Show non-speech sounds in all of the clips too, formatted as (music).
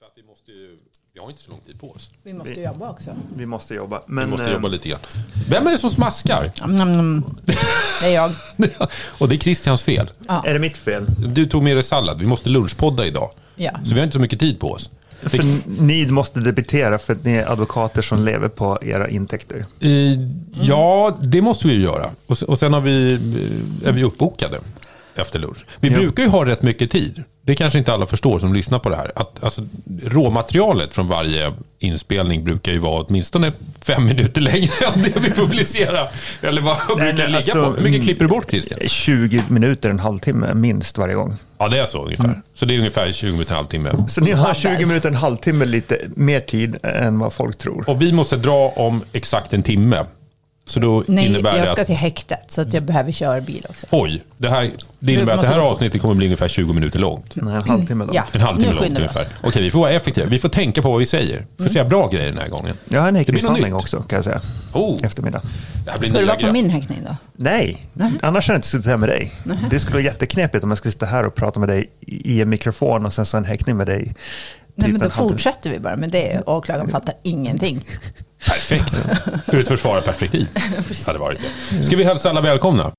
För att vi, måste ju, vi har inte så lång tid på oss. Vi måste jobba också. Vi måste jobba. Vi Men, måste eh, jobba lite grann. Vem är det som smaskar? Nam, nam, nam. Det är jag. (laughs) Och det är Christians fel. Är det mitt fel? Du tog med dig sallad. Vi måste lunchpodda idag. Ja. Så vi har inte så mycket tid på oss. För ni måste debitera för att ni är advokater som lever på era intäkter. Eh, Ja, det måste vi ju göra. Och, och sen har vi, eh, är vi uppbokade efter lunch. Vi Ja. brukar ju ha rätt mycket tid. Det kanske inte alla förstår som lyssnar på det här. Att, alltså, råmaterialet från varje inspelning brukar ju vara åtminstone fem minuter längre (laughs) än det vi publicerar. Eller vad brukar Nej, men ligga alltså, på? Hur mycket mm, klipper du bort Christian? 20 minuter, en halvtimme minst varje gång. Ja, det är så ungefär. Så det är ungefär 20 minuter, en halvtimme. Så ni har 20 minuter, en halvtimme lite mer tid än vad folk tror. Och vi måste dra om exakt en timme. Så då Nej, innebär jag det ska att... till häktet så att jag behöver köra bil också. Oj, det, här, det innebär att det här avsnittet kommer bli ungefär 20 minuter långt. Nej, en halvtimme då. Ja. En halvtimme långt ungefär. Okej, vi får vara effektiva. Vi får tänka på vad vi säger. Vi får säga bra grejer den här gången. Jag har en nytt. också kan jag säga. Oh, Eftermiddag. det här blir Ska du vara på min häktning då? Nej, annars hade jag inte suttit här med dig. Det skulle vara jätteknepigt om jag skulle sitta här och prata med dig i en mikrofon och sen så en häktning med dig. Nej, typ men då en halvtimme. fortsätter vi bara med det. Åklagaren fattar ingenting. Perfekt. (laughs) Ur ett försvararperspektiv. (laughs) hade varit det. Ska vi hälsa alla välkomna?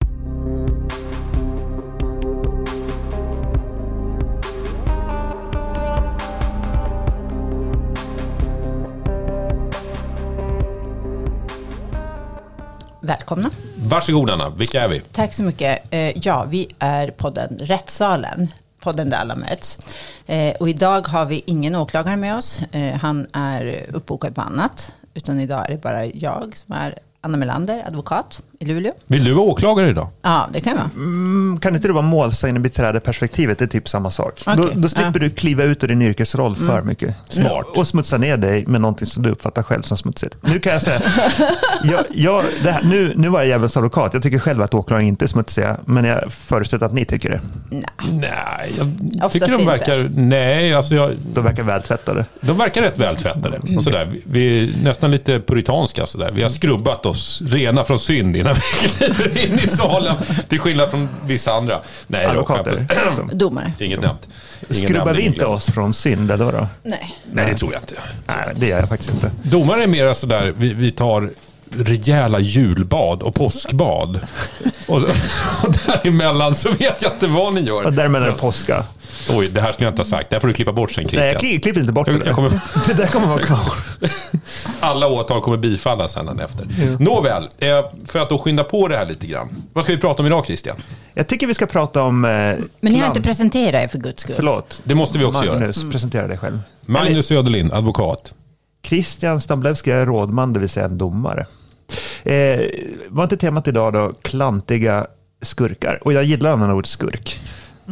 Välkomna. Varsågod Anna, vilka är vi? Tack så mycket. Eh, Ja, vi är podden Rättssalen. Podden där alla möts. Eh, Och idag har vi ingen åklagare med oss. Eh, Han är uppbokad på annat. Utan idag är det bara jag som är Anna Melander, advokat i Luleå. Vill du vara åklagare idag? Ja, det kan vara. Mm, kan inte du vara målsägande perspektivet? Det är typ samma sak. Okej, Då, då slipper ja. Mm. du kliva ut ur din yrkesroll för mycket. Smart. Och smutsa ner dig med någonting som du uppfattar själv som smutsigt. Nu kan jag säga, (laughs) jag, jag, det här, nu, nu var jag djävulens advokat. Jag tycker själv att åklagare inte är smutsiga, men jag förutsätter att ni tycker det. Nej, jag Oftast tycker de inte. verkar... Nej, alltså jag, De verkar vältvättade. de verkar rätt vältvättade. Och sådär. Vi- Vi är nästan lite puritanska. Sådär. Vi har skrubbat oss rena från synd innan vi kliver in i salen. Till skillnad från vissa andra. Nej, Advokater. skämtas- som- (clears throat) Domare. Inget nämnt. Skrubbar vi inte oss från synd eller då? Nej. Nej, det tror jag inte. Nej, det gör jag faktiskt inte. Domare är mer sådär, vi, vi tar rejäla julbad och påskbad. Och, och däremellan så vet jag inte vad ni Och gör. därmed är det påska. Oj, det här skulle jag inte ha sagt. Det här får du klippa bort sen Nej, jag Christian. kli- klipper inte bort det Jag där. kommer- (laughs) Det där kommer vara kvar. (laughs) Alla åtal kommer bifallas sen efter. Nåväl, eh, för att då skynda på det här lite grann. Vad ska vi prata om idag Christian? Jag tycker vi ska prata om... Eh, Men ni har inte presenterat er för guds skull. Förlåt. Det måste vi också göra. Magnus, presentera dig själv. Magnus Söderlind, advokat. Christian Stamblewski är rådman, det vill säga en domare. Eh, var inte temat idag då klantiga skurkar? Och jag gillar annan ord skurk.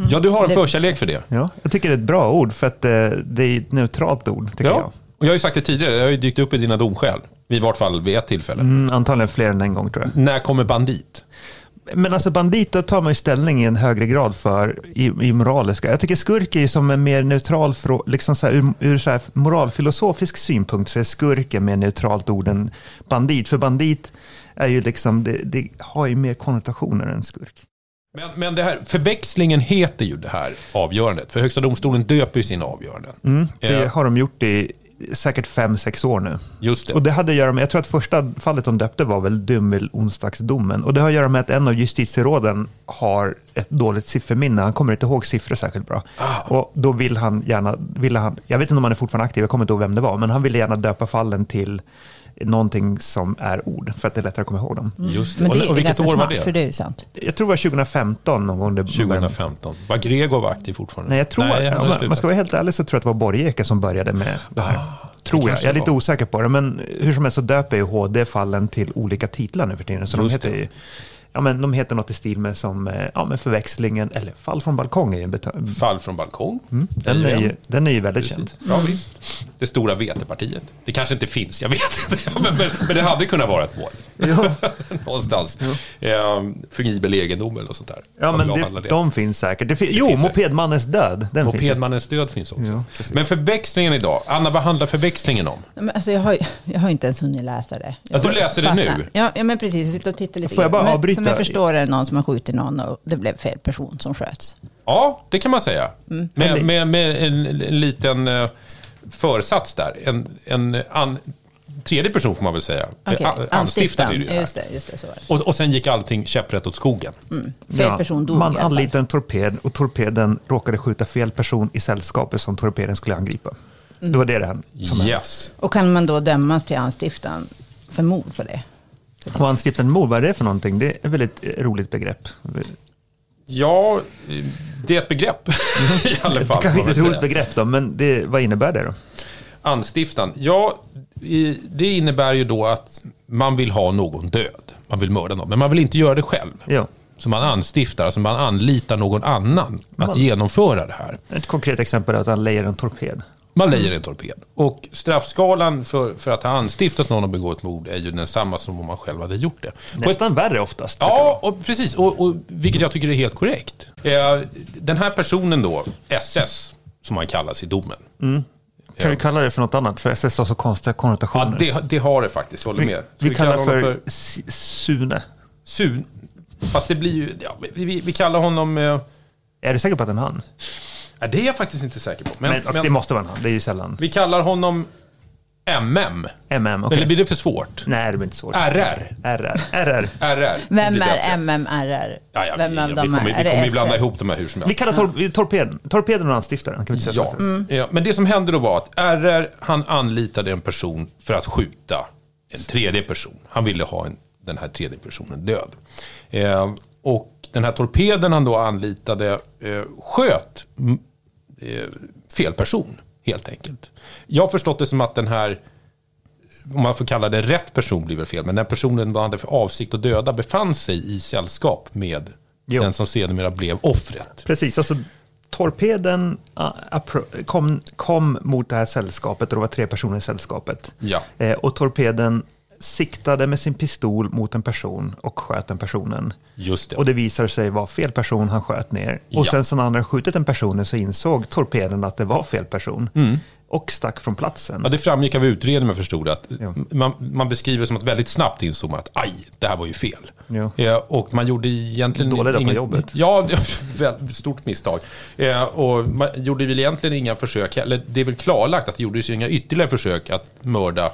Ja, du har en Det- förkärlek för det. Ja, jag tycker det är ett bra ord för att eh, det är ett neutralt ord, tycker Ja, jag. och jag har ju sagt det tidigare, det har ju dykt upp i dina domskäl. I vart fall vid ett tillfälle. Mm, antagligen fler än en gång tror jag. När kommer bandit? Men alltså bandit, då tar man ju ställning i en högre grad för i, i moraliska. Jag tycker skurk är ju som en mer neutral, liksom så här, ur, ur så här moralfilosofisk synpunkt så är skurk en mer neutralt ord än bandit. För bandit är ju liksom, det, det har ju mer konnotationer än skurk. Men, men det här, förväxlingen heter ju det här avgörandet. För Högsta domstolen döper ju sina avgöranden. Mm, det Ja. har de gjort i säkert fem, sex år nu. Just det. Och det hade att göra med, jag tror att första fallet de döpte var väl Dummel-onsdagsdomen. Och det har att göra med att en av justitieråden har ett dåligt sifferminne. Han kommer inte ihåg siffror särskilt bra. Ah. Och då vill han gärna, ville han, jag vet inte om han är fortfarande aktiv, jag kommer inte ihåg vem det var, men han ville gärna döpa fallen till någonting som är ord, för att det är lättare att komma ihåg dem. Just det. Men det och, är och vilket år var för det? det är ju sant. Jag tror det var 2015 någon gång. Det 2015. Var Gregor aktiv fortfarande? Nej, jag tror, han hade ja, man, man ska vara helt ärlig så tror jag att det var Borgeke som började med det här. tror jag. kanske Jag är det lite osäker på det, men hur som helst så döper ju HD fallen till olika titlar nu för tiden. Så de Just heter, det. ju, ja, men de heter något i stil med som eh, ja, men förväxlingen, eller fall från balkong är ju en Fall från balkong. den, är ju, den är ju väldigt känd. Precis. Ja, visst. Det stora vetepartiet. Det kanske inte finns, jag vet inte. (laughs) Men, men, men det hade kunnat vara ett mål. (laughs) Någonstans. Ja. Förgribel egendom eller sånt där. Ja, men det, det. de finns säkert. Det fin- jo, finns. Mopedmannens död, den finns. Mopedmannens död finns också. Ja, men förväxlingen idag. Anna, vad handlar förväxlingen om? Men alltså, jag, har, ju- jag har inte ens hunnit läsa det. Ja, du läser det nu? Ja, ja, men precis. Jag sitter och tittar lite Får jag bara Men avbryta? Som jag förstår är det någon som har skjutit någon och det blev fel person som sköts. Ja, det kan man säga. Eller- Med, med, med en, en liten... eh, försats där. En, en an, tredje person får man väl säga. Okej, An- Anstiftaren är det ju här. Just det, just det, så var det. Och, och sen gick allting käpprätt åt skogen. Fel person dog man anlitade en torped och torpeden råkade skjuta fel person i sällskapet som torpeden skulle angripa. Mm. Det var det det hände. som. Yes. Och kan man då dömas till anstiftan för mord på det? Och anstiftande mord, vad är det för någonting? Det är ett väldigt eh, roligt begrepp. Ja, det är ett begrepp (laughs) i alla Det fall. kanske får man inte är ett roligt begrepp då, men det, vad innebär det då? Anstiftan. Ja, det innebär ju då att man vill ha någon död. Man vill mörda någon, men man vill inte göra det själv. Ja. Så man anstiftar, alltså man anlitar någon annan att Man- genomföra det här. Ett konkret exempel är att han lejer en torped. Man lejer en torped. Och straffskalan för, för att ha anstiftat någon och begå ett mord är ju densamma som om man själv hade gjort det. På ett- Nästan värre oftast. Ja, och precis. Och, och, vilket jag tycker är helt korrekt. Eh, den här personen då, SS, som han kallas i domen. Kan vi kalla det för något annat? För SS har så konstiga Ja, konnotationer. det, det har det faktiskt, håller vi, med. vi, Så kallar honom för, S- Sune. Sun. Fast det blir ju, ja, vi, vi, vi kallar honom, eh, Är du säker på att det är en han? ja, det är jag faktiskt inte säker på. Men, Men, men, det måste vara en han, det är ju sällan. vi kallar honom MM. MM, okej. Eller blir det för svårt? Nej, det blir inte svårt. RR. RR. RR. RR. Vem är. MMRR? Ja, ja, Vem vi, av vi dem kommer, är? vi kommer ju blanda ihop de här hur som Vi helst. kallar tor- torpeden, torpeden och anstiftararen. Kan vi säga Ja. Mm. ja, men det som hände då var att RR, han anlitade en person för att skjuta en tredje person. Han ville ha en, den här tredje personen död. Eh, och den här torpeden han då anlitade eh, sköt mm, eh, fel person, helt enkelt. Jag har förstått det som att den här om man får kalla det rätt person blir väl fel, men den personen man hade för avsikt att döda befann sig i sällskap med Jo. den som sedermera blev offret. Precis, alltså torpeden kom, kom mot det här sällskapet och det var tre personer i sällskapet. Ja. Eh, och torpeden siktade med sin pistol mot en person och sköt den personen. Just det. Och det visade sig vara fel person han sköt ner. Och Ja. sen så när han hade skjutit den personen så insåg torpeden att det var fel person. Mm. Och stack från platsen. Ja, det framgick av utredningen, förstod att Ja. man, man beskriver som att väldigt snabbt insåg man att aj, det här var ju fel. Ja. Eh, och man gjorde egentligen... Dålig dag på jobbet. Ja, (laughs) stort misstag. Eh, och man gjorde väl egentligen inga försök, eller det är väl klarlagt att det gjordes inga ytterligare försök att mörda,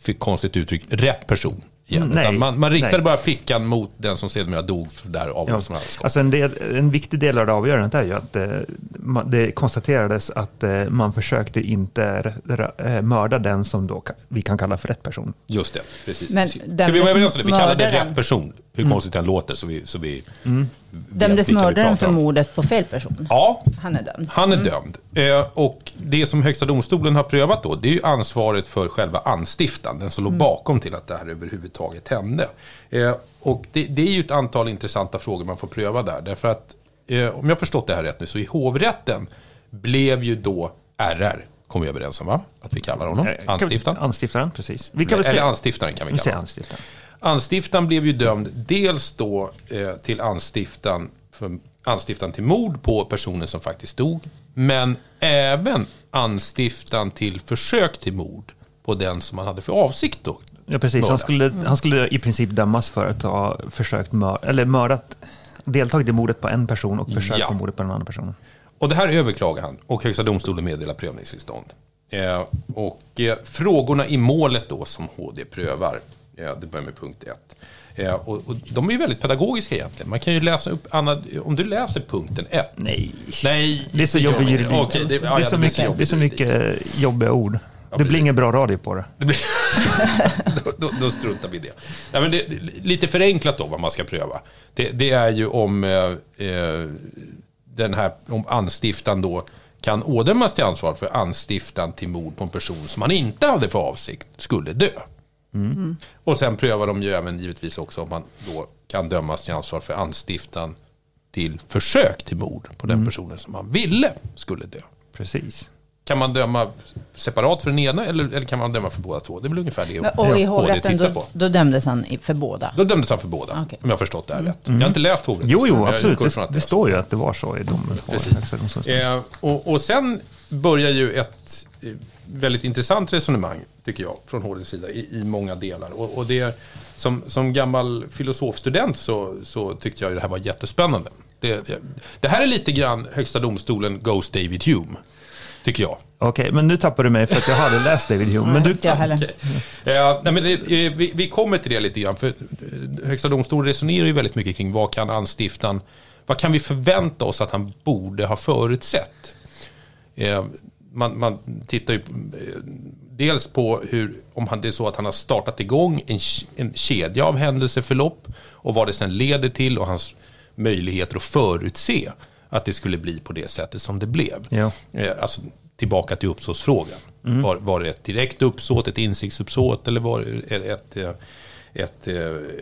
fick konstigt uttryck, rätt person. Igen. Mm, nej, man, man riktade nej. bara pickan mot den som sedermera dog för därav Ja. som hade skott. Alltså en, del, en viktig del av det avgörandet är ju att eh, det konstaterades att eh, man försökte inte eh, mörda den som då vi kan kalla för rätt person. Just det, precis. Men Ska vi vara överens om det? Vi kallar det rätt person. Hur konstigt den låter, så vi, så vi Dömdes vilka vi mördaren för mordet på fel person? Ja, Han är dömd. han är dömd. Eh, och det som Högsta domstolen har prövat då, det är ju ansvaret för själva anstiftan, den som låg bakom till att det här överhuvudtaget hände. Eh, och det, det är ju ett antal intressanta frågor man får pröva där, därför att eh, om jag har förstått det här rätt nu, så i hovrätten blev ju då RR, kom vi överens om va? Att vi kallar honom, vi- anstiftaren. Anstiftaren, precis. Vi kan väl Eller anstiftaren kan vi kalla honom. Anstiftan blev ju dömd dels då eh, till anstiftan, för anstiftan till mord på personen som faktiskt dog. Men även anstiftan till försök till mord på den som man hade för avsikt då. Ja, precis. Han mörda. skulle, han skulle i princip dömas för att ha försökt mör, eller mördat, deltagit i mordet på en person och försökt Ja. på mordet på den andra personen. Och det här överklagar han och Högsta domstolen meddelar prövningstillstånd. Eh, och eh, frågorna i målet då som HD prövar, det börjar med punkt 1. Eh, och, och de är ju väldigt pedagogiska egentligen. Man kan ju läsa upp, Anna, om du läser punkten 1. Nej. Nej, Det är så jobbig juridik. Okej, det, det, ja, är ja, så blir mycket, jobbig det är så mycket jobbiga ord. det precis. blir ingen bra radio på det. Det blir... (laughs) då, då, då struntar vi i det. Ja, men det. Lite förenklat då vad man ska pröva. Det, det är ju om eh, eh, den här om anstiftan då kan ådömas till ansvar för anstiftan till mord på en person som man inte hade för avsikt skulle dö. Och sen prövar de ju även givetvis också om man då kan dömas till ansvar för anstiftan till försök till mord på den personen som man ville skulle dö. Precis. Kan man döma separat för den ena eller, eller kan man döma för båda två? Det är väl ungefär det Men- Och i hovrätten, då, då dömdes han för båda? Då dömdes han för båda, Okej. om jag har förstått det här rätt. Jag har inte läst hovrättens Jo, jo, absolut. Det, det så. står ju att det var så i domen. Precis. Eh, och, och sen börjar ju ett eh, väldigt intressant resonemang, tycker jag, från HDs sida i, i många delar. Och, och det, som, som gammal filosofstudent så, så tyckte jag ju det här var jättespännande. Det, det, det här är lite grann Högsta domstolen Goes David Hume. tycker jag. Okej, men nu tappar du mig för att jag hade läst David Hume. Men du, heller. Okej. Eh, nej, men det, eh, vi, vi kommer till det lite grann, för eh, Högsta domstolen resonerar ju väldigt mycket kring vad kan anstiftan, vad kan vi förvänta oss att han borde ha förutsett? Eh, man, man tittar ju dels på hur, om han, det är så att han har startat igång en, en kedja av händelseförlopp och vad det sen leder till och hans möjligheter att förutse att det skulle bli på det sättet som det blev. Ja. Eh, Alltså tillbaka till uppsåtsfrågan. Var, var det ett direkt uppsåt, ett insiktsuppsåt eller var det ett, ett, eh, ett, eh,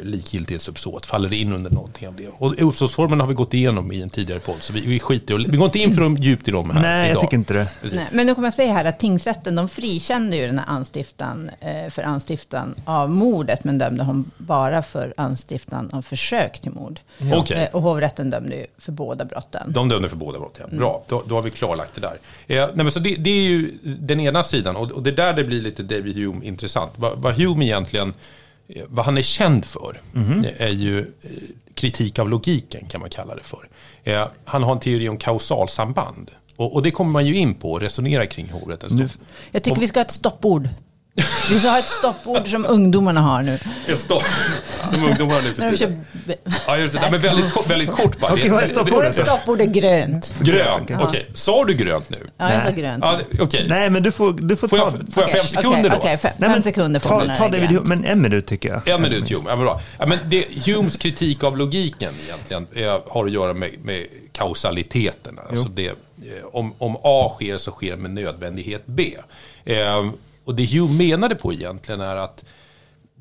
likgiltighetsuppsåt? Faller det in under någonting av det? Och uppsåtsformen har vi gått igenom i en tidigare podd, så vi, vi skiter i- Vi går inte in för dem djupt i dem här nej, jag idag. tycker inte det. Nej, men nu kommer jag säga här att tingsrätten de frikände ju den här anstiftan eh, för anstiftan av mordet, men dömde hon bara för anstiftan av försök till mord. Okej. Eh, och hovrätten dömde ju för båda brotten. De dömde för båda brott, ja. Bra, då, då har vi klarlagt det där. Eh, nej, men så det, det är ju den ena sidan, och, och det är där det blir lite David Hume intressant. Vad, vad Hume egentligen, vad han är känd för, eh, är ju eh, kritik av logiken, kan man kalla det för. Eh, han har en teori om kausalsamband. Och, och det kommer man ju in på och resonera kring i hovrättens dom. Jag tycker vi ska ha ett stoppord. Vi ska ha ett stoppord som ungdomarna har nu. Ett stopp, som ungdomarna nu När de kör... Ja, just det. Nej, men väldigt, kort- väldigt kort bara. Okej, vad är stoppordet? Stoppord är grönt. Grönt, okej. Sa du grönt nu? Ja, jag sa Nej. grönt. Ja, okej. Nej, men du får, du får Får ta... jag, får jag fem sekunder då? Okej, fem, Nej, men fem sekunder får ta, man ta det David grönt. Men en minut tycker jag. En minut, Hume. Ja, men bra. Ja, men det, Humes kritik av logiken egentligen eh, har att göra med, med kausaliteten. Alltså det, eh, om, om A sker så sker med nödvändighet B. Eh, och det Hugh menade på egentligen är att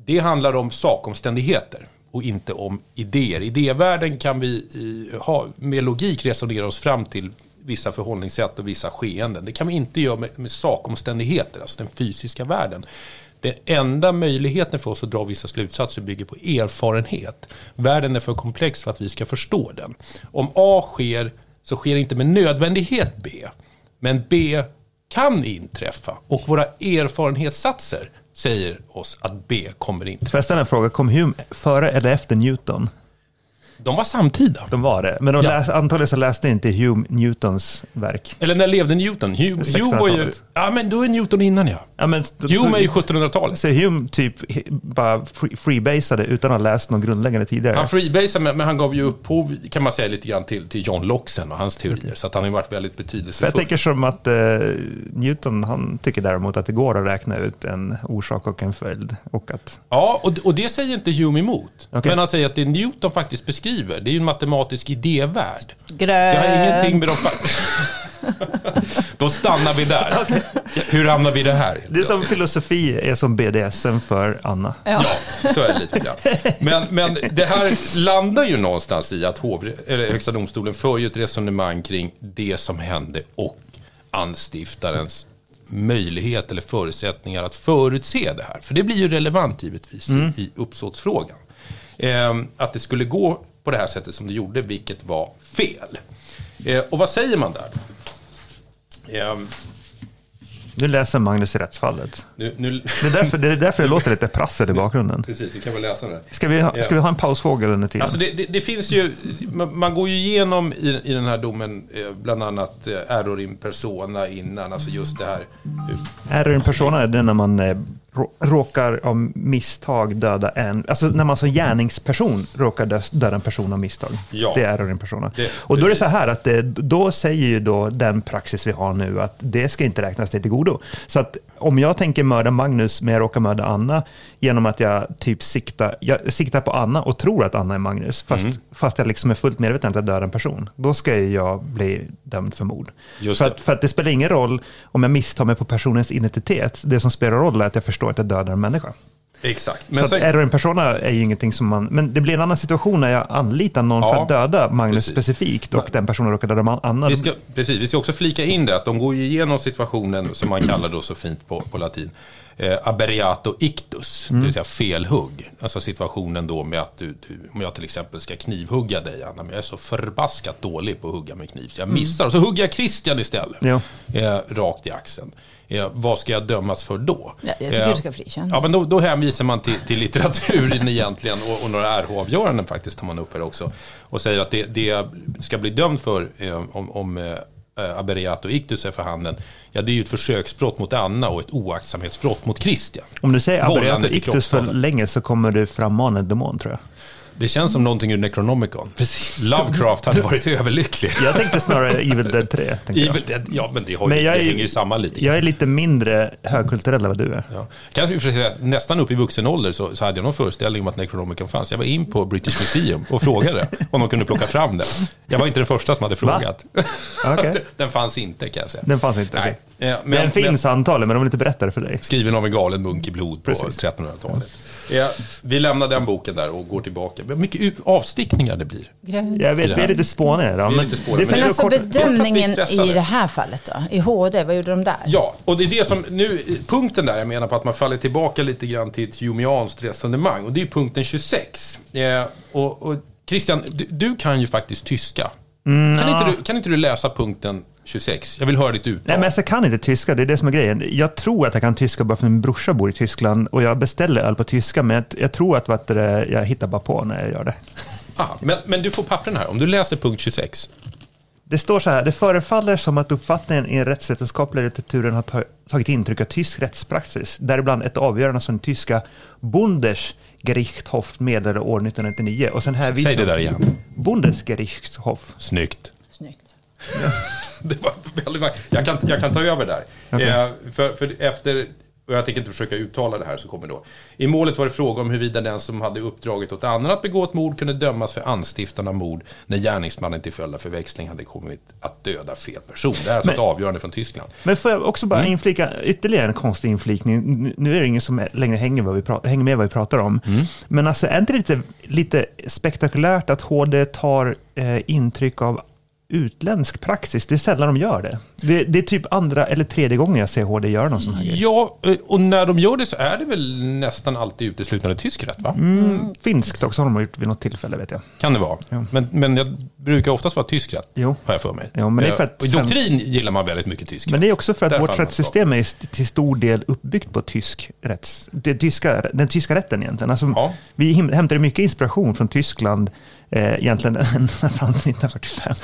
det handlar om sakomständigheter och inte om idéer. Idévärlden kan vi eh, ha, med logik resonera oss fram till vissa förhållningssätt och vissa skeenden. Det kan vi inte göra med, med sakomständigheter, alltså den fysiska världen. Den enda möjligheten för oss att dra vissa slutsatser bygger på erfarenhet. Världen är för komplex för att vi ska förstå den. Om A sker så sker inte med nödvändighet B. Men B kan inträffa och våra erfarenhetssatser säger oss att B kommer inträffa. Får jag ställa en fråga? Kom Hume före eller efter Newton? De var samtida. De var det. Men de Ja. läs, antagligen så läste inte Hume Newtons verk. Eller när levde Newton? Hume, Hume var ju... 1600-talet. Ja, men då är Newton innan ja. Ja, men, Hume är ju 1700-talet. Så Hume typ bara free- freebasade utan att ha läst någon grundläggande tidigare. Han freebasade, men, men han gav ju upphov, kan man säga, lite grann till, till John Locke sen och hans teorier. Så att han har ju varit väldigt För jag betydelsefull. tänker som att eh, Newton, han tycker däremot att det går att räkna ut en orsak och en följd. Och att, Ja, och, och det säger inte Hume emot. Okej. Men han säger att det Newton faktiskt beskriver, det är ju en matematisk idévärld. Grönt. Det har ingenting med de... (laughs) Då stannar vi där. (laughs) Hur hamnar vi i det här? det är som filosofi är som BDSM för Anna. Ja, så är det lite grann. Men, men det här landar ju någonstans i att hovre, eller Högsta domstolen för ju ett resonemang kring det som hände och anstiftarens möjlighet eller förutsättningar att förutse det här. För det blir ju relevant givetvis i, i uppsåtsfrågan. Ehm, att det skulle gå på det här sättet som det gjorde, vilket var fel. Ehm, och vad säger man där? Ehm, Nu läser Magnus i rättsfallet. nu, nu, Det är därför det, är därför det låter lite prassel i bakgrunden. precis, vi kan väl läsa det. Ska vi ha, ska vi ha en pausfågel under tiden? Alltså det, det, det finns ju, man, man går ju igenom i, i den här domen eh, bland annat eh, error in persona innan, alltså just det här. Är en persona är det när man eh, råkar av misstag döda en, alltså när man som gärningsperson råkar dö- döda en person av misstag. Ja. Det är en persona. Det- och då är det precis. så här att det, då säger ju då den praxis vi har nu att det ska inte räknas till godo. Så att om jag tänker mörda Magnus men jag råkar mörda Anna genom att jag typ siktar, jag siktar på Anna och tror att Anna är Magnus, fast, Mm. fast jag liksom är fullt medveten att jag dödar en person, då ska jag bli dömd för mord. Just för, det. att, för att det spelar ingen roll om jag misstar mig på personens identitet. Det som spelar roll är att jag förstår att jag dödar en människa. Exakt. så Men att sen, error in persona är ju ingenting som man... Men det blir en annan situation när jag anlitar någon Ja, för att döda Magnus precis. specifikt och den personen råkar döda man- Anna. vi ska, precis, vi ska också flika in det att de går ju igenom situationen som man kallar då så fint på, på latin. Eh, aberiato ictus, det vill säga felhugg. Alltså situationen då med att du, du, om jag till exempel ska knivhugga dig Anna, men jag är så förbaskat dålig på att hugga med kniv så jag missar. Och så hugger jag Christian istället. Ja. Eh, rakt i axeln. Eh, vad ska jag dömas för då? Ja, jag tycker Eh, du ska frikänna. Ja, men då, då hänvisar man till, till litteraturen (laughs) egentligen och, och några RH-avgöranden faktiskt tar man upp här också. Och säger att det, det ska bli dömd för eh, om, om eh, Abereato Ictus är för handen, ja det är ju ett försöksbrott mot Anna och ett oaktsamhetsbrott mot Christian. Om du säger till Ictus för länge så kommer du frammana en demon tror jag. Det känns som någonting ur Necronomicon. Precis. Lovecraft hade varit överlycklig. Jag tänkte snarare Evil Dead 3. (laughs) tänkte jag. Evil Dead, ja men det, har Men ju, jag det är- hänger ju samman lite. Jag är lite mindre högkulturell än vad du är. Ja. Kanske får säga nästan upp i vuxen ålder så, så hade jag någon föreställning om att Necronomicon fanns. Jag var in på British Museum och frågade (laughs) om de kunde plocka fram den. Jag var inte den första som hade frågat. Okej. (laughs) den fanns inte kan jag säga. Den fanns inte. Nej. okej. Eh, men- den finns men- antagligen, men de vill inte berätta det för dig. Skriven av en galen munk i blod på Precis. 1300-talet. Ja, vi lämnar den boken där och går tillbaka. Mycket avstickningar det blir. Jag vet, det vi är lite spåniga. är men lite spåniga, men- Men alltså bedömningen i det här fallet då? I HD, vad gjorde de där? Ja, och det är det som nu, punkten där jag menar på att man faller tillbaka lite grann till ett humianskt resonemang. Och det är punkten 26. Eh, och, och Christian, du, du kan ju faktiskt tyska. Mm, kan, inte du, kan inte du läsa punkten 26? Jag vill höra ditt uttal. Nej, men alltså, jag kan inte tyska, det är det som är grejen. Jag tror att jag kan tyska bara för att min brorsa bor i Tyskland och jag beställer öl på tyska, men jag, tror att vet du, jag hittar bara på när jag gör det. Ah, men, men du får pappren här. Om du läser punkt 26. Det står så här, det förefaller som att uppfattningen i den rättsvetenskapliga litteraturen har ta- tagit intryck av tysk rättspraxis, däribland ett avgörande som den tyska Bundesgerichtshof meddelade år 1999. Och sen här Säg det där igen. Bundesgerichtshof. Snyggt. (laughs) Det var väldigt vackert. jag, kan, jag kan ta över där. Okej. Eh, för, för efter, och jag tänker inte försöka uttala det här som kommer då. I målet var det fråga om huruvida den som hade uppdragit åt annan att begå ett mord kunde dömas för anstiftan av mord när gärningsmannen till följd av förväxling hade kommit att döda fel person. Det här är alltså ett avgörande från Tyskland. Men får jag också bara Mm. inflika ytterligare en konstig inflikning. Nu- är det ingen som längre hänger, vad vi pra- hänger med vad vi pratar om. Mm. Men alltså, är inte det lite, lite spektakulärt att HD tar eh, intryck av utländsk praxis? Det är sällan de gör det. det. Det är typ andra eller tredje gången jag ser HD göra någon sån här grej. Ja, eh, och när de gör det så är det väl nästan alltid uteslutande tysk rätt, va? Mm, finskt också har de gjort vid något tillfälle, vet jag. Kan det vara. Ja. Men, men jag brukar oftast vara tysk rätt, Jo. har jag för mig. Jo, men det är för Eh, att och I sen- doktrin gillar man väldigt mycket tysk Men det är också för att vårt rättssystem är till stor del uppbyggt på tysk rätts, det tyska, den tyska rätten egentligen. Alltså, Ja. Vi hämtade mycket inspiration från Tyskland eh, egentligen (laughs) fram till 1945.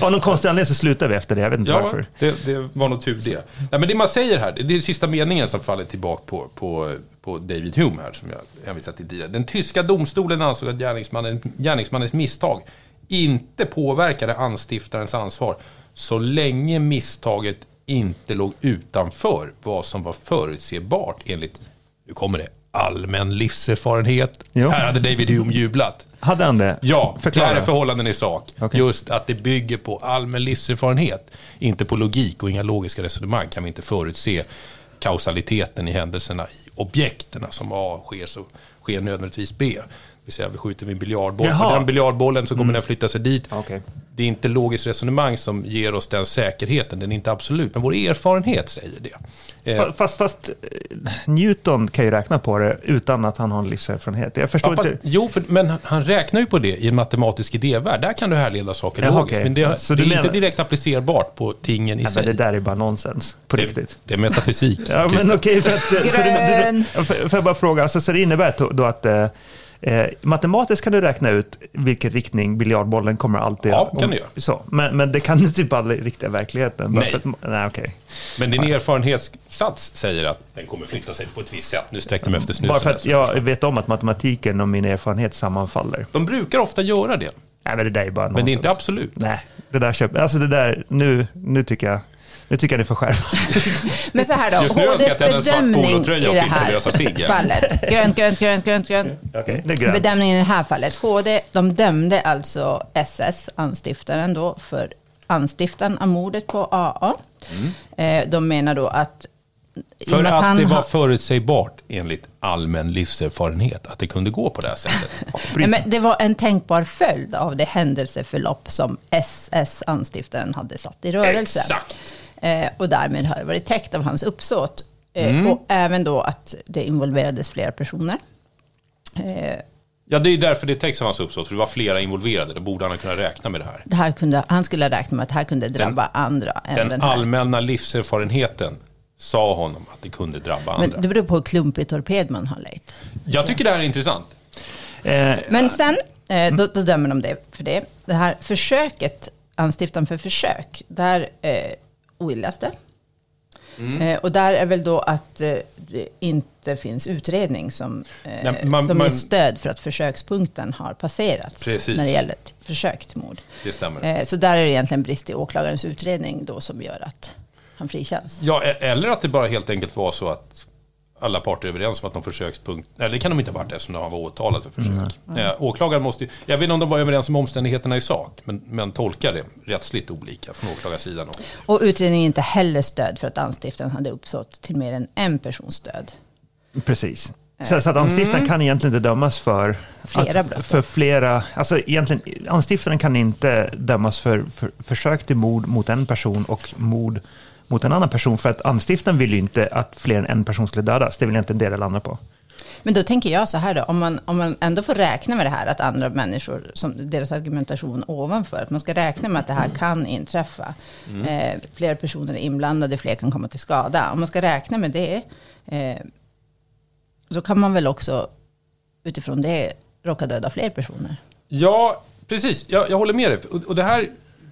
(laughs) Av någon konstig anledning så slutade vi efter det, jag vet inte Ja, varför. det, det var nog tur det. Nej, men det man säger här, det är sista meningen som faller tillbaka på, på, på David Hume här, som jag hänvisade till tidigare. Den tyska domstolen ansåg att gärningsmannen, gärningsmannens misstag inte påverkade anstiftarens ansvar så länge misstaget inte låg utanför vad som var förutsebart enligt, nu kommer det, allmän livserfarenhet. Jo. Här hade David Hume jublat. Hade han det? Ja, Förklara. det är förhållanden i sak. Okej. Just att det bygger på allmän livserfarenhet. Inte på logik och inga logiska resonemang kan vi inte förutse kausaliteten i händelserna i objekten. Som A sker så sker nödvändigtvis B. Vill säga, vi skjuter med en biljardboll. Jaha. Mm. På den biljardbollen så kommer den flytta sig dit. Okej. Det är inte logiskt resonemang som ger oss den säkerheten. Den är inte absolut, men vår erfarenhet säger det. Eh, Fa- Fast, fast eh, Newton kan ju räkna på det utan att han har en livserfarenhet. Jag förstår Ja, fast, inte. jo, för, men han, räknar ju på det i en matematisk idévärld. Där kan du härleda saker Jaha, logiskt. okej. Men det, Så det är du inte menar- direkt applicerbart på tingen i Nej, sig. men det där är bara nonsens, på det, riktigt. det är metafysik. Ja, men okej, för att... så det- Grön. det- Får får jag bara fråga, alltså, så det innebär då, då att eh, matematiskt kan du räkna ut vilken riktning biljardbollen kommer alltid... Ja, kan du göra. Så, men, men det kan du typ aldrig i verkligheten. bara Nej. Att, nej, okej. Men din erfarenhetssats säger att den kommer flytta sig på ett visst sätt. Nu sträckte de efter snusen. Bara för att jag vet om att matematiken och min erfarenhet sammanfaller. De brukar ofta göra det. Nej, men det där är bara Men det är nonsens. inte absolut. Nej, det där köper Alltså det där, nu, nu tycker jag... Nu tycker jag ni får skärpa (laughs) Men så här då, Just nu önskar jag att jag hade en svart bedömning polotröja och i det fick här lösa cigg. fallet. Grönt, grönt, grönt, grönt, grönt. Okej, det är grönt. Bedömningen i det här fallet. HD, de dömde alltså SS, anstiftaren då, för anstiftan av mordet på AA. Eh, De menar då att... i och För med att han det var förutsägbart enligt allmän livserfarenhet att det kunde gå på det här sättet. (laughs) Nej, men det var en tänkbar följd av det händelseförlopp som SS, anstiftaren, hade satt i rörelse. Exakt. Eh, och därmed har det varit täckt av hans uppsåt. Eh, Mm. Och även då att det involverades flera personer. Eh, Ja, det är därför det täcks av hans uppsåt, för det var flera involverade. Då borde han kunna räkna med det här. det här kunde, han skulle räkna med att det här kunde drabba andra än den, Den allmänna livserfarenheten sa honom att det kunde drabba andra. Men det beror på hur klumpig torped man har lejt. Jag tycker det här är intressant. Eh, Men sen, eh, då, då dömer de det för det. Det här försöket anstiftan för försök, där ogillas det. Eh, och där är väl då att eh, det inte finns utredning som, eh, Nej, man- som man- är stöd för att försökspunkten har passerats Precis. när det gäller försök till mord. Det stämmer. Eh, så där är det egentligen brist i åklagarens utredning då som gör att han frikänns. Ja, e- eller att det bara helt enkelt var så att alla parter är överens om att någon försökspunkt... Nej, det kan de inte ha varit eftersom de var åtalade för försök. Eh, åklagaren måste Jag vet inte om de var överens om omständigheterna i sak, men, men tolkar det rättsligt olika från åklagarsidan. Och, Och utredningen är inte heller stöd för att anstiften hade uppsåt till mer än en persons död. Precis. Så, så att anstiftaren kan egentligen inte dömas för Flera brott. För flera, alltså egentligen, anstiftaren kan inte dömas för, för försök till mord mot en person och mord mot en annan person. För att anstiftaren vill ju inte att fler än en person skulle dödas. Det vill jag inte en del landa på. Men då tänker jag så här då, om man, om man ändå får räkna med det här att andra människor, som deras argumentation ovanför, att man ska räkna med att det här kan inträffa. Eh, fler personer är inblandade, fler kan komma till skada. Om man ska räkna med det, eh, så kan man väl också utifrån det råka döda fler personer. ja, precis. Jag, jag håller med dig. Och, och det här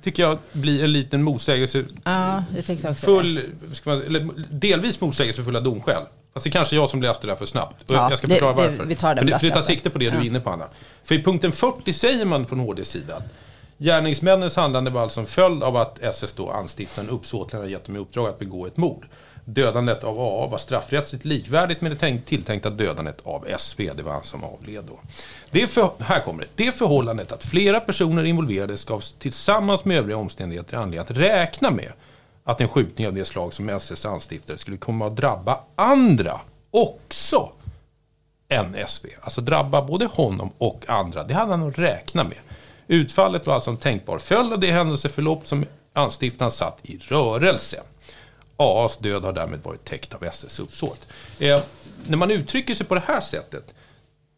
tycker jag blir en liten motsägelse Ja, det jag också. full, ska man, eller delvis motsägelsefulla domskäl. Fast det är kanske jag som läste det här för snabbt. Ja, jag ska det- förklara det- varför. vi tar den för, det, för det tar sikte på det du är Ja. inne på, Anna. För i punkten 40 säger man från HDs sida att gärningsmännens handlande var alltså en följd av att SS då anstiftaren uppsåtligen hade gett dem i uppdrag att begå ett mord. Dödandet av AA var straffrättsligt likvärdigt med det tilltänkta dödandet av SV. Det var han som avled då. Det för, här kommer det. Det förhållandet att flera personer involverades gavs tillsammans med övriga omständigheter anledning att räkna med att en skjutning av det slag som SS anstiftare skulle komma att drabba andra också än SV. Alltså drabba både honom och andra. Det hade han att räkna med. Utfallet var alltså en tänkbar följd av det händelseförlopp som anstiftaren satt i rörelse. AAs död har därmed varit täckt av SS uppsåt. Eh, när man uttrycker sig på det här sättet,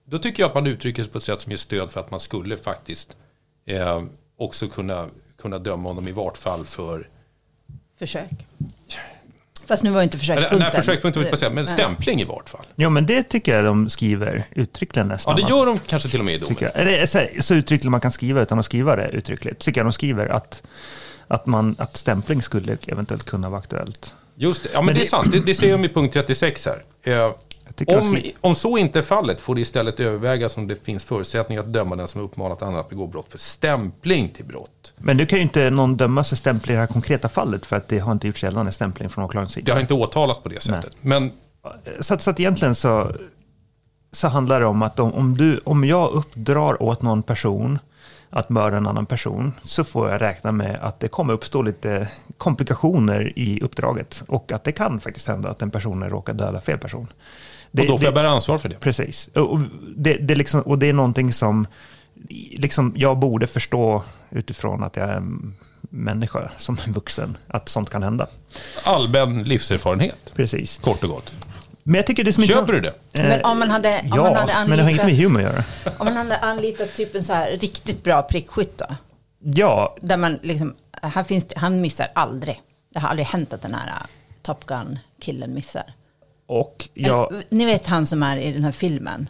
då tycker jag att man uttrycker sig på ett sätt som ger stöd för att man skulle faktiskt eh, också kunna, kunna döma honom i vart fall för Försök. Fast nu var inte försökspunkten. nej, försökspunkten jag säga, men stämpling i vart fall. Ja, men det tycker jag de skriver uttryckligen Ja, nästan. det va? gör de kanske till och med i domen. Eller så, så uttryckligt man kan skriva utan att skriva det uttryckligt. Tycker jag de skriver att, att, man, att stämpling skulle eventuellt kunna vara aktuellt. Just det, ja men, Men det är det- sant. Det, det ser jag i punkt 36 här. Eh, om, skri- om så inte är fallet får det istället övervägas om det finns förutsättningar att döma den som uppmanat andra att begå brott för stämpling till brott. Men nu kan ju inte någon dömas för stämpling i det här konkreta fallet för att det har inte gjorts gällande stämpling från åklagarens Det sida. har inte åtalats på det sättet. Men Så, så att egentligen så, så handlar det om att om, om, du, om jag uppdrar åt någon person att mörda en annan person så får jag räkna med att det kommer uppstå lite komplikationer i uppdraget och att det kan faktiskt hända att den personen råkar döda fel person. Det, och då får det- jag bära ansvar för det. Precis. Och det, det, är liksom, och det är någonting som liksom jag borde förstå utifrån att jag är en människa som är vuxen, att sånt kan hända. Allmän livserfarenhet, Precis. kort och gott. Men jag tycker det som är Köper du det? Men om man hade, om Ja, man hade men det har inget med anlitat, humor att göra. om man hade anlitat typ en så här riktigt bra prickskytt då? Ja, Där man liksom, här finns det, han missar aldrig. Det har aldrig hänt att den här uh, Top Gun-killen missar. och jag... Eller, Ni vet han som är i den här filmen?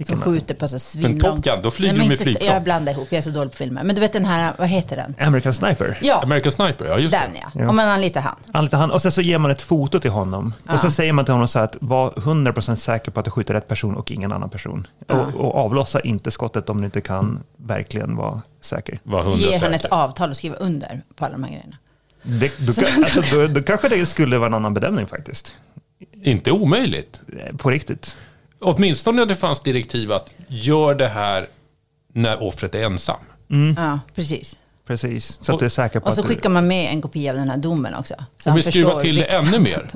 Vilken som är? skjuter på så Men svinlångt. Top Gun, då flyger Nej, men de med inte- flygplan. Jag blandar ihop, jag är så dålig på filmer. Men du vet den här, vad heter den? American Sniper. Ja, American Sniper, ja just den det. ja. Om man anlitar han. Anlitar han, och sen så ger man ett foto till honom. Ja. Och så säger man till honom så här att var 100% säker på att du skjuter rätt person och ingen annan person. Och, och avlossa inte skottet om du inte kan verkligen vara säker. Var Ger han ett avtal och skriver under på alla de här grejerna. Det, då, (laughs) alltså, då, då kanske det skulle vara en annan bedömning faktiskt. Inte omöjligt. Eh, På riktigt. Åtminstone det fanns direktiv att gör det här när offret är ensam. Ja, precis. Precis. Så att Och- du är säker på Och så att du... skickar man med en kopia av den här domen också. Så han vi skruvar till det ännu mer.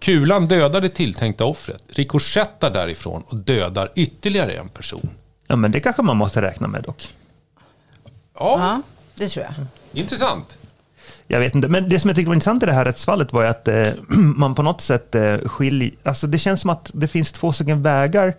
Kulan dödar det tilltänkta offret, rikoschettar därifrån och dödar ytterligare en person. Ja, men det kanske man måste räkna med dock. Ja, Ja, det tror jag. intressant. Jag vet inte, men det som jag tyckte var intressant i det här rättsfallet var ju att eh, (clears throat) man på något sätt eh, skiljer... Alltså det känns som att det finns två stycken vägar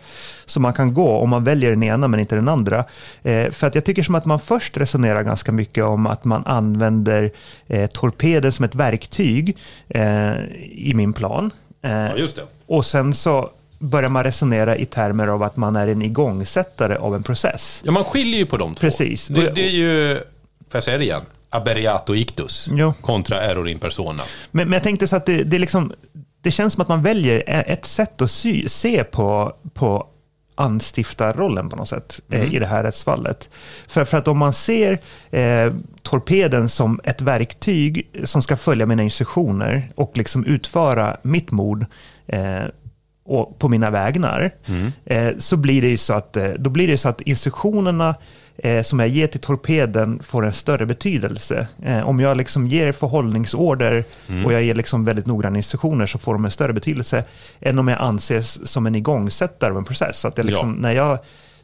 som man kan gå om man väljer den ena men inte den andra. Eh, för att jag tycker som att man först resonerar ganska mycket om att man använder eh, torpeder som ett verktyg eh, i min plan. Eh, Ja, just det. och sen så börjar man resonera i termer av att man är en igångsättare av en process. Ja, man skiljer ju på de två. Precis. Det, det är ju, får jag säga det igen, Aberiato ictus Jo. kontra error in persona. Men, men jag tänkte så att det, det, liksom, det känns som att man väljer ett sätt att sy, se på, på anstiftarrollen på något sätt eh, i det här rättsfallet. För, för att om man ser eh, torpeden som ett verktyg som ska följa mina instruktioner och liksom utföra mitt mord eh, och på mina vägnar, eh, så blir det ju så att, eh, då blir det så att instruktionerna eh, som jag ger till torpeden får en större betydelse. Eh, om jag liksom ger förhållningsorder och jag ger liksom väldigt noggranna instruktioner så får de en större betydelse än om jag anses som en igångsättare av en process. Att det liksom, Ja. när, jag,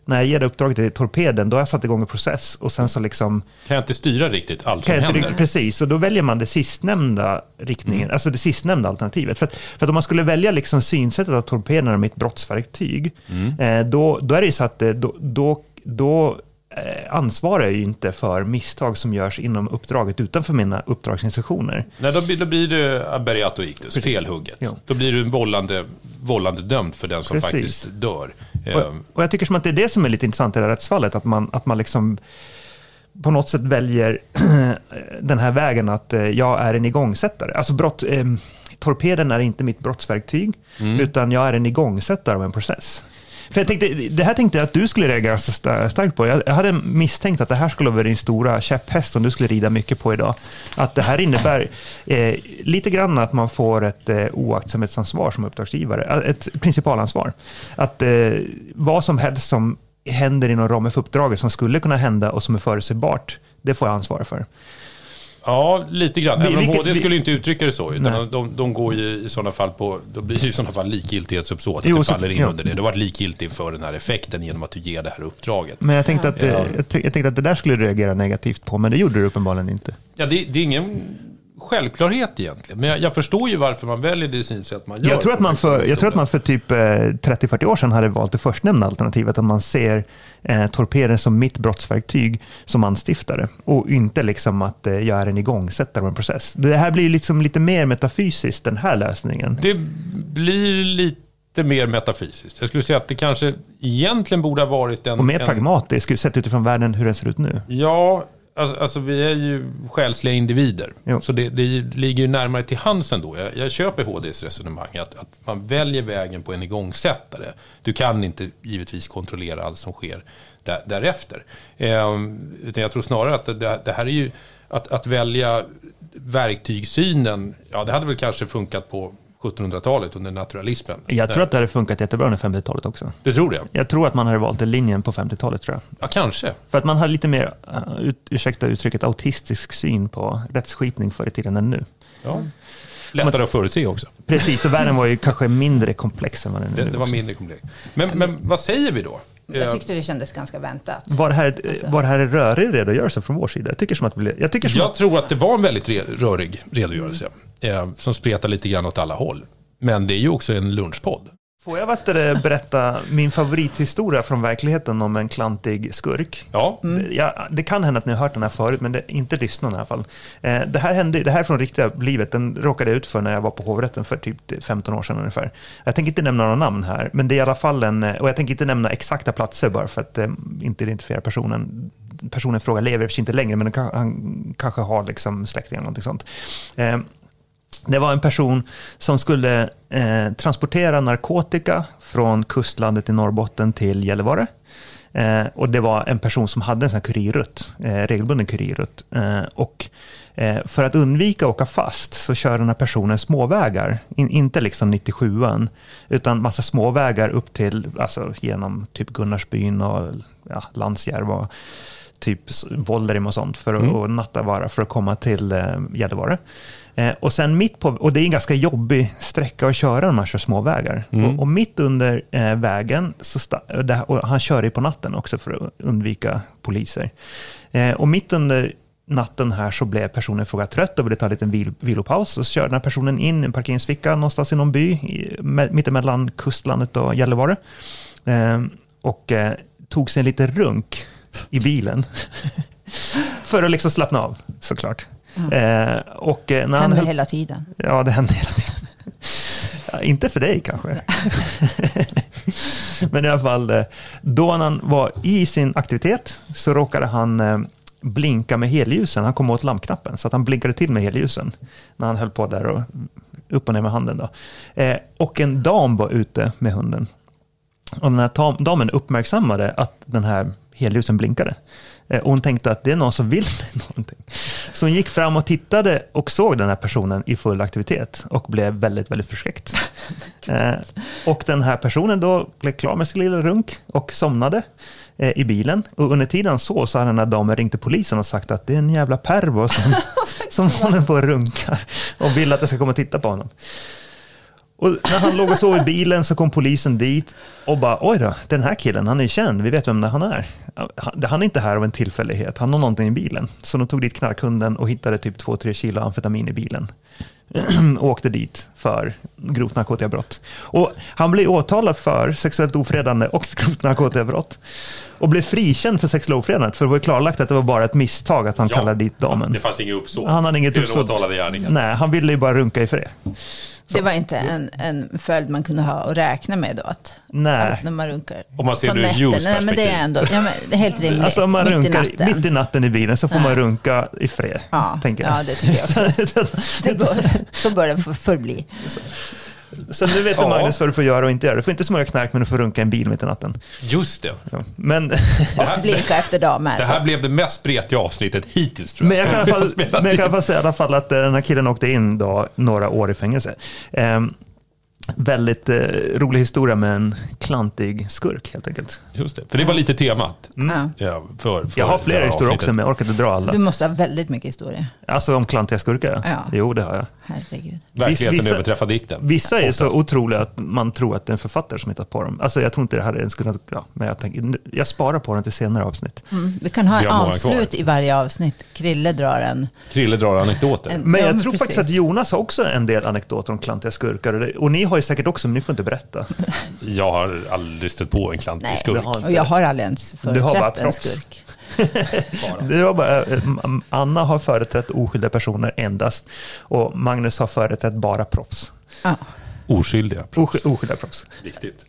när jag ger det uppdraget till torpeden, då har jag satt igång en process och sen så liksom Kan jag inte styra riktigt allt som inte, händer? riktigt- precis, och då väljer man det sistnämnda riktningen, alltså det sistnämnda alternativet. För att, för att om man skulle välja liksom synsättet att torpederna är mitt brottsverktyg, eh, då, då är det ju så att eh, då, då, då ansvarar jag ju inte för misstag som görs inom uppdraget utanför mina uppdragsinstruktioner. Nej, då, blir- då blir det Aberiato ictus, felhugget. Jo. Då blir du vållande, vållande dömd för den som Precis. faktiskt dör. Och, Ehm, och jag tycker som att det är det som är lite intressant i det här rättsfallet, att man, att man liksom på något sätt väljer (clears throat) den här vägen att eh, jag är en igångsättare. Alltså brott, eh, torpeden är inte mitt brottsverktyg, utan jag är en igångsättare av en process. För jag tänkte, det här tänkte jag att du skulle reagera starkt på. Jag hade misstänkt att det här skulle vara din stora käpphäst som du skulle rida mycket på idag. Att det här innebär eh, lite grann att man får ett eh, oaktsamhetsansvar som uppdragsgivare, eh, ett principalansvar. Att eh, vad som helst som händer inom ramen för uppdraget som skulle kunna hända och som är förutsägbart, det får jag ansvara för. Ja, lite grann. Även om HD skulle inte uttrycka det så. Utan de, de, de går ju i sådana fall på, då blir det i sådana fall likgiltighetsuppsåt. Att Jo, det faller in ja. under det. Du har varit likgiltig för den här effekten genom att du ger det här uppdraget. Men jag tänkte, att, eh, Ja. jag, jag tänkte att det där skulle du reagera negativt på, men det gjorde du uppenbarligen inte. Ja, det, det är ingen självklarhet egentligen. Men jag, jag förstår ju varför man väljer det synsätt man gör. Jag tror, att man för, jag tror att man för typ eh, 30-40 år sedan hade valt det förstnämnda alternativet, att man ser eh, torpeden som mitt brottsverktyg som anstiftare och inte liksom att eh, jag är en igångsättare av en process. Det här blir liksom lite mer metafysiskt, den här lösningen. Det blir lite mer metafysiskt. Jag skulle säga att det kanske egentligen borde ha varit en... Och mer en, pragmatiskt, sett utifrån världen hur den ser ut nu. Ja, alltså, alltså vi är ju själsliga individer. Jo. Så det, det ligger ju närmare till hands ändå. Jag, jag köper HDs resonemang att, att man väljer vägen på en igångsättare. Du kan inte givetvis kontrollera allt som sker där, därefter. Ehm, utan jag tror snarare att det, det här är ju att, att välja verktygssynen. Ja, det hade väl kanske funkat på 1700-talet under naturalismen. Jag tror att det hade funkat jättebra under 50-talet också. Du tror det? Jag tror att man hade valt den linjen på 50-talet tror jag. Ja, kanske. För att man hade lite mer, ut, ursäkta uttrycket, autistisk syn på rättsskipning förr i tiden än nu. Ja. Lättare att förutse också. Precis, och världen var ju (laughs) kanske mindre komplex än vad den är Det, nu. det var mindre komplext. Men, men vad säger vi då? Jag tyckte det kändes ganska väntat. Var det här, var det här en rörig redogörelse från vår sida? Jag tycker som att, blev- jag tycker som Jag att tror att det var en väldigt rörig redogörelse. Eh, som spretar lite grann åt alla håll. Men det är ju också en lunchpodd. Får jag vet du, berätta min favorithistoria från verkligheten om en klantig skurk? Ja, Det- Ja, det kan hända att ni har hört den här förut, men det, inte lyssnarna i alla fall. Eh, det, här hände, det här är från riktiga livet. Den råkade jag ut för när jag var på hovrätten för typ 15 år sedan ungefär. Jag tänker inte nämna några namn här, men det är i alla fall en... Och jag tänker inte nämna exakta platser bara för att eh, inte identifiera personen. Personen i fråga lever i inte längre, men han kanske har liksom släktingar eller någonting sånt. Det var en person som skulle eh, transportera narkotika från kustlandet i Norrbotten till Gällivare. Eh, och det var en person som hade en sån här kurirrutt, eh, regelbunden kurirrutt. Eh, och eh, för att undvika att åka fast så kör den här personen småvägar, In, inte liksom 97an, utan massa småvägar upp till, alltså genom typ Gunnarsbyn och ja, och typ Vollerim och sånt för att och Nattavaara för att komma till eh, Gällivare. Eh, och sen mitt på, och det är en ganska jobbig sträcka att köra när man kör småvägar. Och, och mitt under eh, vägen, så sta, och det, och han kör ju på natten också för att undvika poliser. Eh, och mitt under natten här så blev personen fråga trött och ville ta en liten vil, vilopaus. Och så körde den här personen in i en parkeringsficka någonstans i någon by, i, me- mittemellan kustlandet och Gällivare. Eh, och eh, tog sig en liten runk i bilen. (laughs) för att liksom slappna av, såklart. Eh, och eh, när han Händer höll, hela tiden. Ja, det händer hela tiden. Ja, inte för dig kanske. (laughs) Men i alla fall, eh, då när han var i sin aktivitet så råkade han blinka med helljusen. Han kom åt lampknappen, så att han blinkade till med helljusen när han höll på där och upp och ner med handen. Då. Eh, och en dam var ute med hunden. Och den här damen uppmärksammade att den här helljusen blinkade. Eh, och hon tänkte att det är någon som vill (laughs) mig någonting. Så hon gick fram och tittade och såg den här personen i full aktivitet och blev väldigt, väldigt förskräckt. (laughs) Eh, och den här personen då blev klar med sin lilla runk och somnade eh, i bilen. Och under tiden sov så hade den här damen ringt till polisen och sagt att det är en jävla pervo som, (laughs) som håller på och runkar och vill att jag ska komma och titta på honom. Och när han låg och sov i bilen så kom polisen dit och bara oj då, den här killen, han är känd, vi vet vem han är. Han- är inte här av en tillfällighet, han har någonting i bilen. Så de tog dit knarkhunden och hittade typ 2-3 kilo amfetamin i bilen. (clears throat) och åkte dit för grovt narkotikabrott. Och han blev åtalad för sexuellt ofredande och (laughs) grovt narkotikabrott. Och blev frikänd för sexuellt ofredande, för det var klarlagt att det var bara ett misstag att han Ja. kallade dit damen. Det fanns inget uppsåt. Han hade inget uppsåt. Nej, han ville ju bara runka i fred. Det var inte en, en följd man kunde ha och räkna med då? Att, Nej. att när man runkar Om man ser på det ur Nej, men det är ändå ja, men det är helt rimligt. Alltså om man mitt i runkar natten. mitt i natten i bilen så får man Ja. runka i fred. Ja, tänker jag. ja, det tycker jag också. (laughs) Det bör, så bör det för- förbli. så nu vet du Ja. Magnus vad du får göra och inte göra. Du får inte smörja knark men du får runka en bil mitt i natten. Just det. Ja. Men, Det här, Blinka efter damer. det här blev det mest spretiga avsnittet hittills tror men jag kan i alla fall, men jag kan i alla fall säga i alla fall att eh, den här killen åkte in då, några år i fängelse. Ehm, väldigt eh, rolig historia med en klantig skurk helt enkelt. Just det, för det var lite temat. Ja. Ja, för, för Jag har flera historier också men jag orkar inte dra alla. Du måste ha väldigt mycket historia. Alltså om klantiga skurkar? Ja. Jo, det har jag. Herregud. Verkligheten Vissa- överträffar dikten. Vissa är så otroliga att man tror att det är en författare som hittat på dem. Alltså jag tror inte det hade ens kunnat, ja, men jag, tänker, jag sparar på den till senare avsnitt. Mm. Vi kan ha en avslut kvar. i varje avsnitt. Krille drar en. Krille drar anekdoter. En- Men Ja, jag men tror precis. faktiskt att Jonas har också en del anekdoter om klantiga skurkar. Och ni har ju säkert också, men ni får inte berätta. (laughs) Jag har aldrig stött på en klantig Nej, skurk. har- och jag har aldrig ens Du har företrätt en proffs. skurk. (laughs) Var bara, eh, Anna har företrätt oskyldiga personer endast. Och Magnus har företrätt bara proffs. Ja. Oskyldiga. Osky, oskyldiga proffs. Viktigt.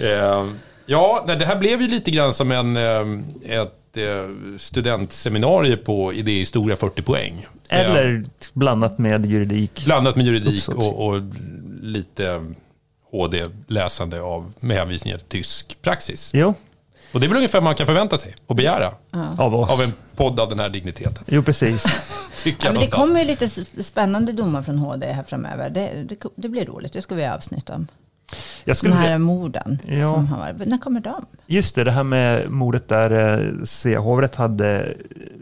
eh, ja, nej, det här blev ju lite grann som en, eh, ett eh, studentseminarium på idéhistoria 40 poäng. Eller blandat med juridik. blandat med juridik och, och lite HD-läsande av med hänvisningar till tysk praxis. Jo, Och det är väl ungefär man kan förvänta sig och begära av oss. av en podd av den här digniteten. Jo, precis. (laughs) Tycker Ja, men det någonstans. kommer ju lite spännande domar från HD här framöver. Det, det, det blir roligt. Det ska vi ha avsnitt om. Jag De skulle här vilja, morden. Ja. Som har varit. När kommer de? just det, det här med mordet där eh, Svea hovrätt hade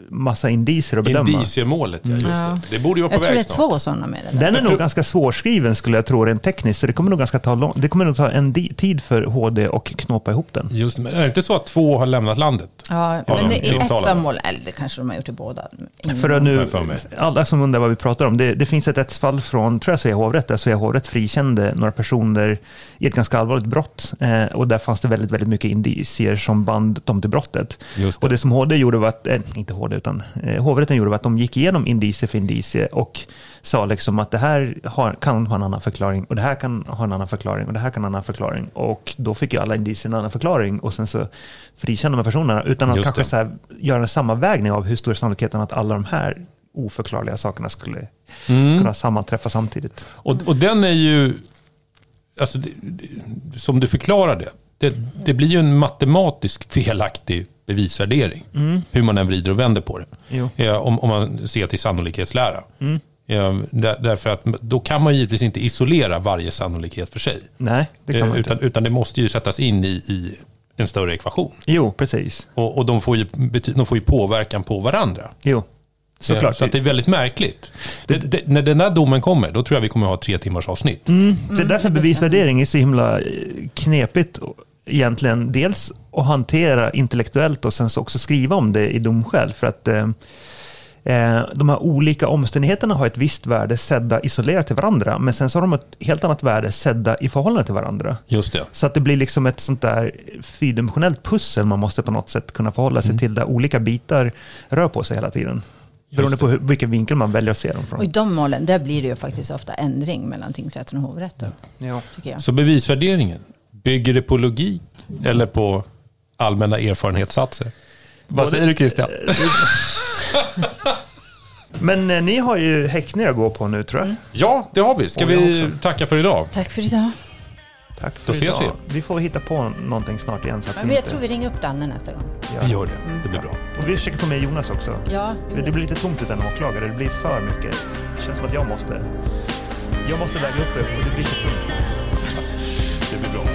massa indicier att bedöma. Indiciemålet, ja just det. Det borde ju vara på Jag tror det väg är snart. två sådana med det där. Den är nog tror- ganska svårskriven skulle jag tro rent tekniskt. Så det kommer nog, ganska ta lång, det kommer nog ta en di- tid för HD och knåpa ihop den. Just det, men är det inte så att två har lämnat landet? Ja, Ja, men de det är ett av målen. Eller det kanske de har gjort i båda. Mm. För att nu, jag för alla som undrar vad vi pratar om, det, det finns ett rättsfall från tror jag, Svea hovrätt, där Svea hovrätt frikände några personer i ett ganska allvarligt brott. Eh, och där fanns det väldigt, väldigt mycket indicier som band dem till brottet. Det. Och det som HD gjorde var att, eh, inte HD, utan eh, hovrätten gjorde var att de gick igenom indicie för indicie och sa liksom att det här har, kan ha en annan förklaring och det här kan ha en annan förklaring och det här kan ha en annan förklaring. Och då fick ju alla indicier en annan förklaring och sen så frikände de personerna utan att Just kanske det. så här, göra en sammanvägning av hur stor är sannolikheten att alla de här oförklarliga sakerna skulle Mm. kunna sammanträffa samtidigt. Och, och den är ju, alltså, det, det, som du förklarade, det, det blir ju en matematisk felaktig bevisvärdering. Hur man än vrider och vänder på det. Ja, om, om man ser till sannolikhetslära. Ja, där, därför att då kan man givetvis inte isolera varje sannolikhet för sig. Nej, det kan Eh, man inte. utan, utan det måste ju sättas in i, i en större ekvation. Jo, precis. Och, och de, får ju, de får ju påverkan på varandra. Jo, Såklart. Så att det är väldigt märkligt. Det, det, när den här domen kommer, då tror jag vi kommer ha tre timmars avsnitt. Mm, det är därför bevisvärdering är så himla eh, knepigt egentligen. Dels att hantera intellektuellt och sen så också skriva om det i domskäl. För att eh, eh, de här olika omständigheterna har ett visst värde sedda isolerat till varandra. Men sen så har de ett helt annat värde sedda i förhållande till varandra. Just det. Så att det blir liksom ett sånt där fyrdimensionellt pussel man måste på något sätt kunna förhålla sig till där olika bitar rör på sig hela tiden. Beroende på hur, vilken vinkel man väljer att se dem Och i från. de målen, där blir det ju faktiskt ofta ändring mellan tingsrätten och hovrätten. Ja. Tycker jag. Så bevisvärderingen, bygger det på logik eller på allmänna erfarenhetssatser? Vad säger du Christian? (laughs) Men eh, ni har ju häktningar att gå på nu tror jag. Mm. Ja, det har vi. Ska Och jag vi också. tacka för idag? Tack för idag. Tack för Då ses idag. Vi får hitta på någonting snart igen. Så att Men vi jag inte tror vi ringer upp Danne nästa gång. Vi gör. det. Det blir bra. Och vi försöker få med Jonas också. Ja, Det blir lite tomt utan åklagare. Det blir för mycket. Det känns som att jag måste. Jag måste väga upp det och det blir för tungt. Det blir bra.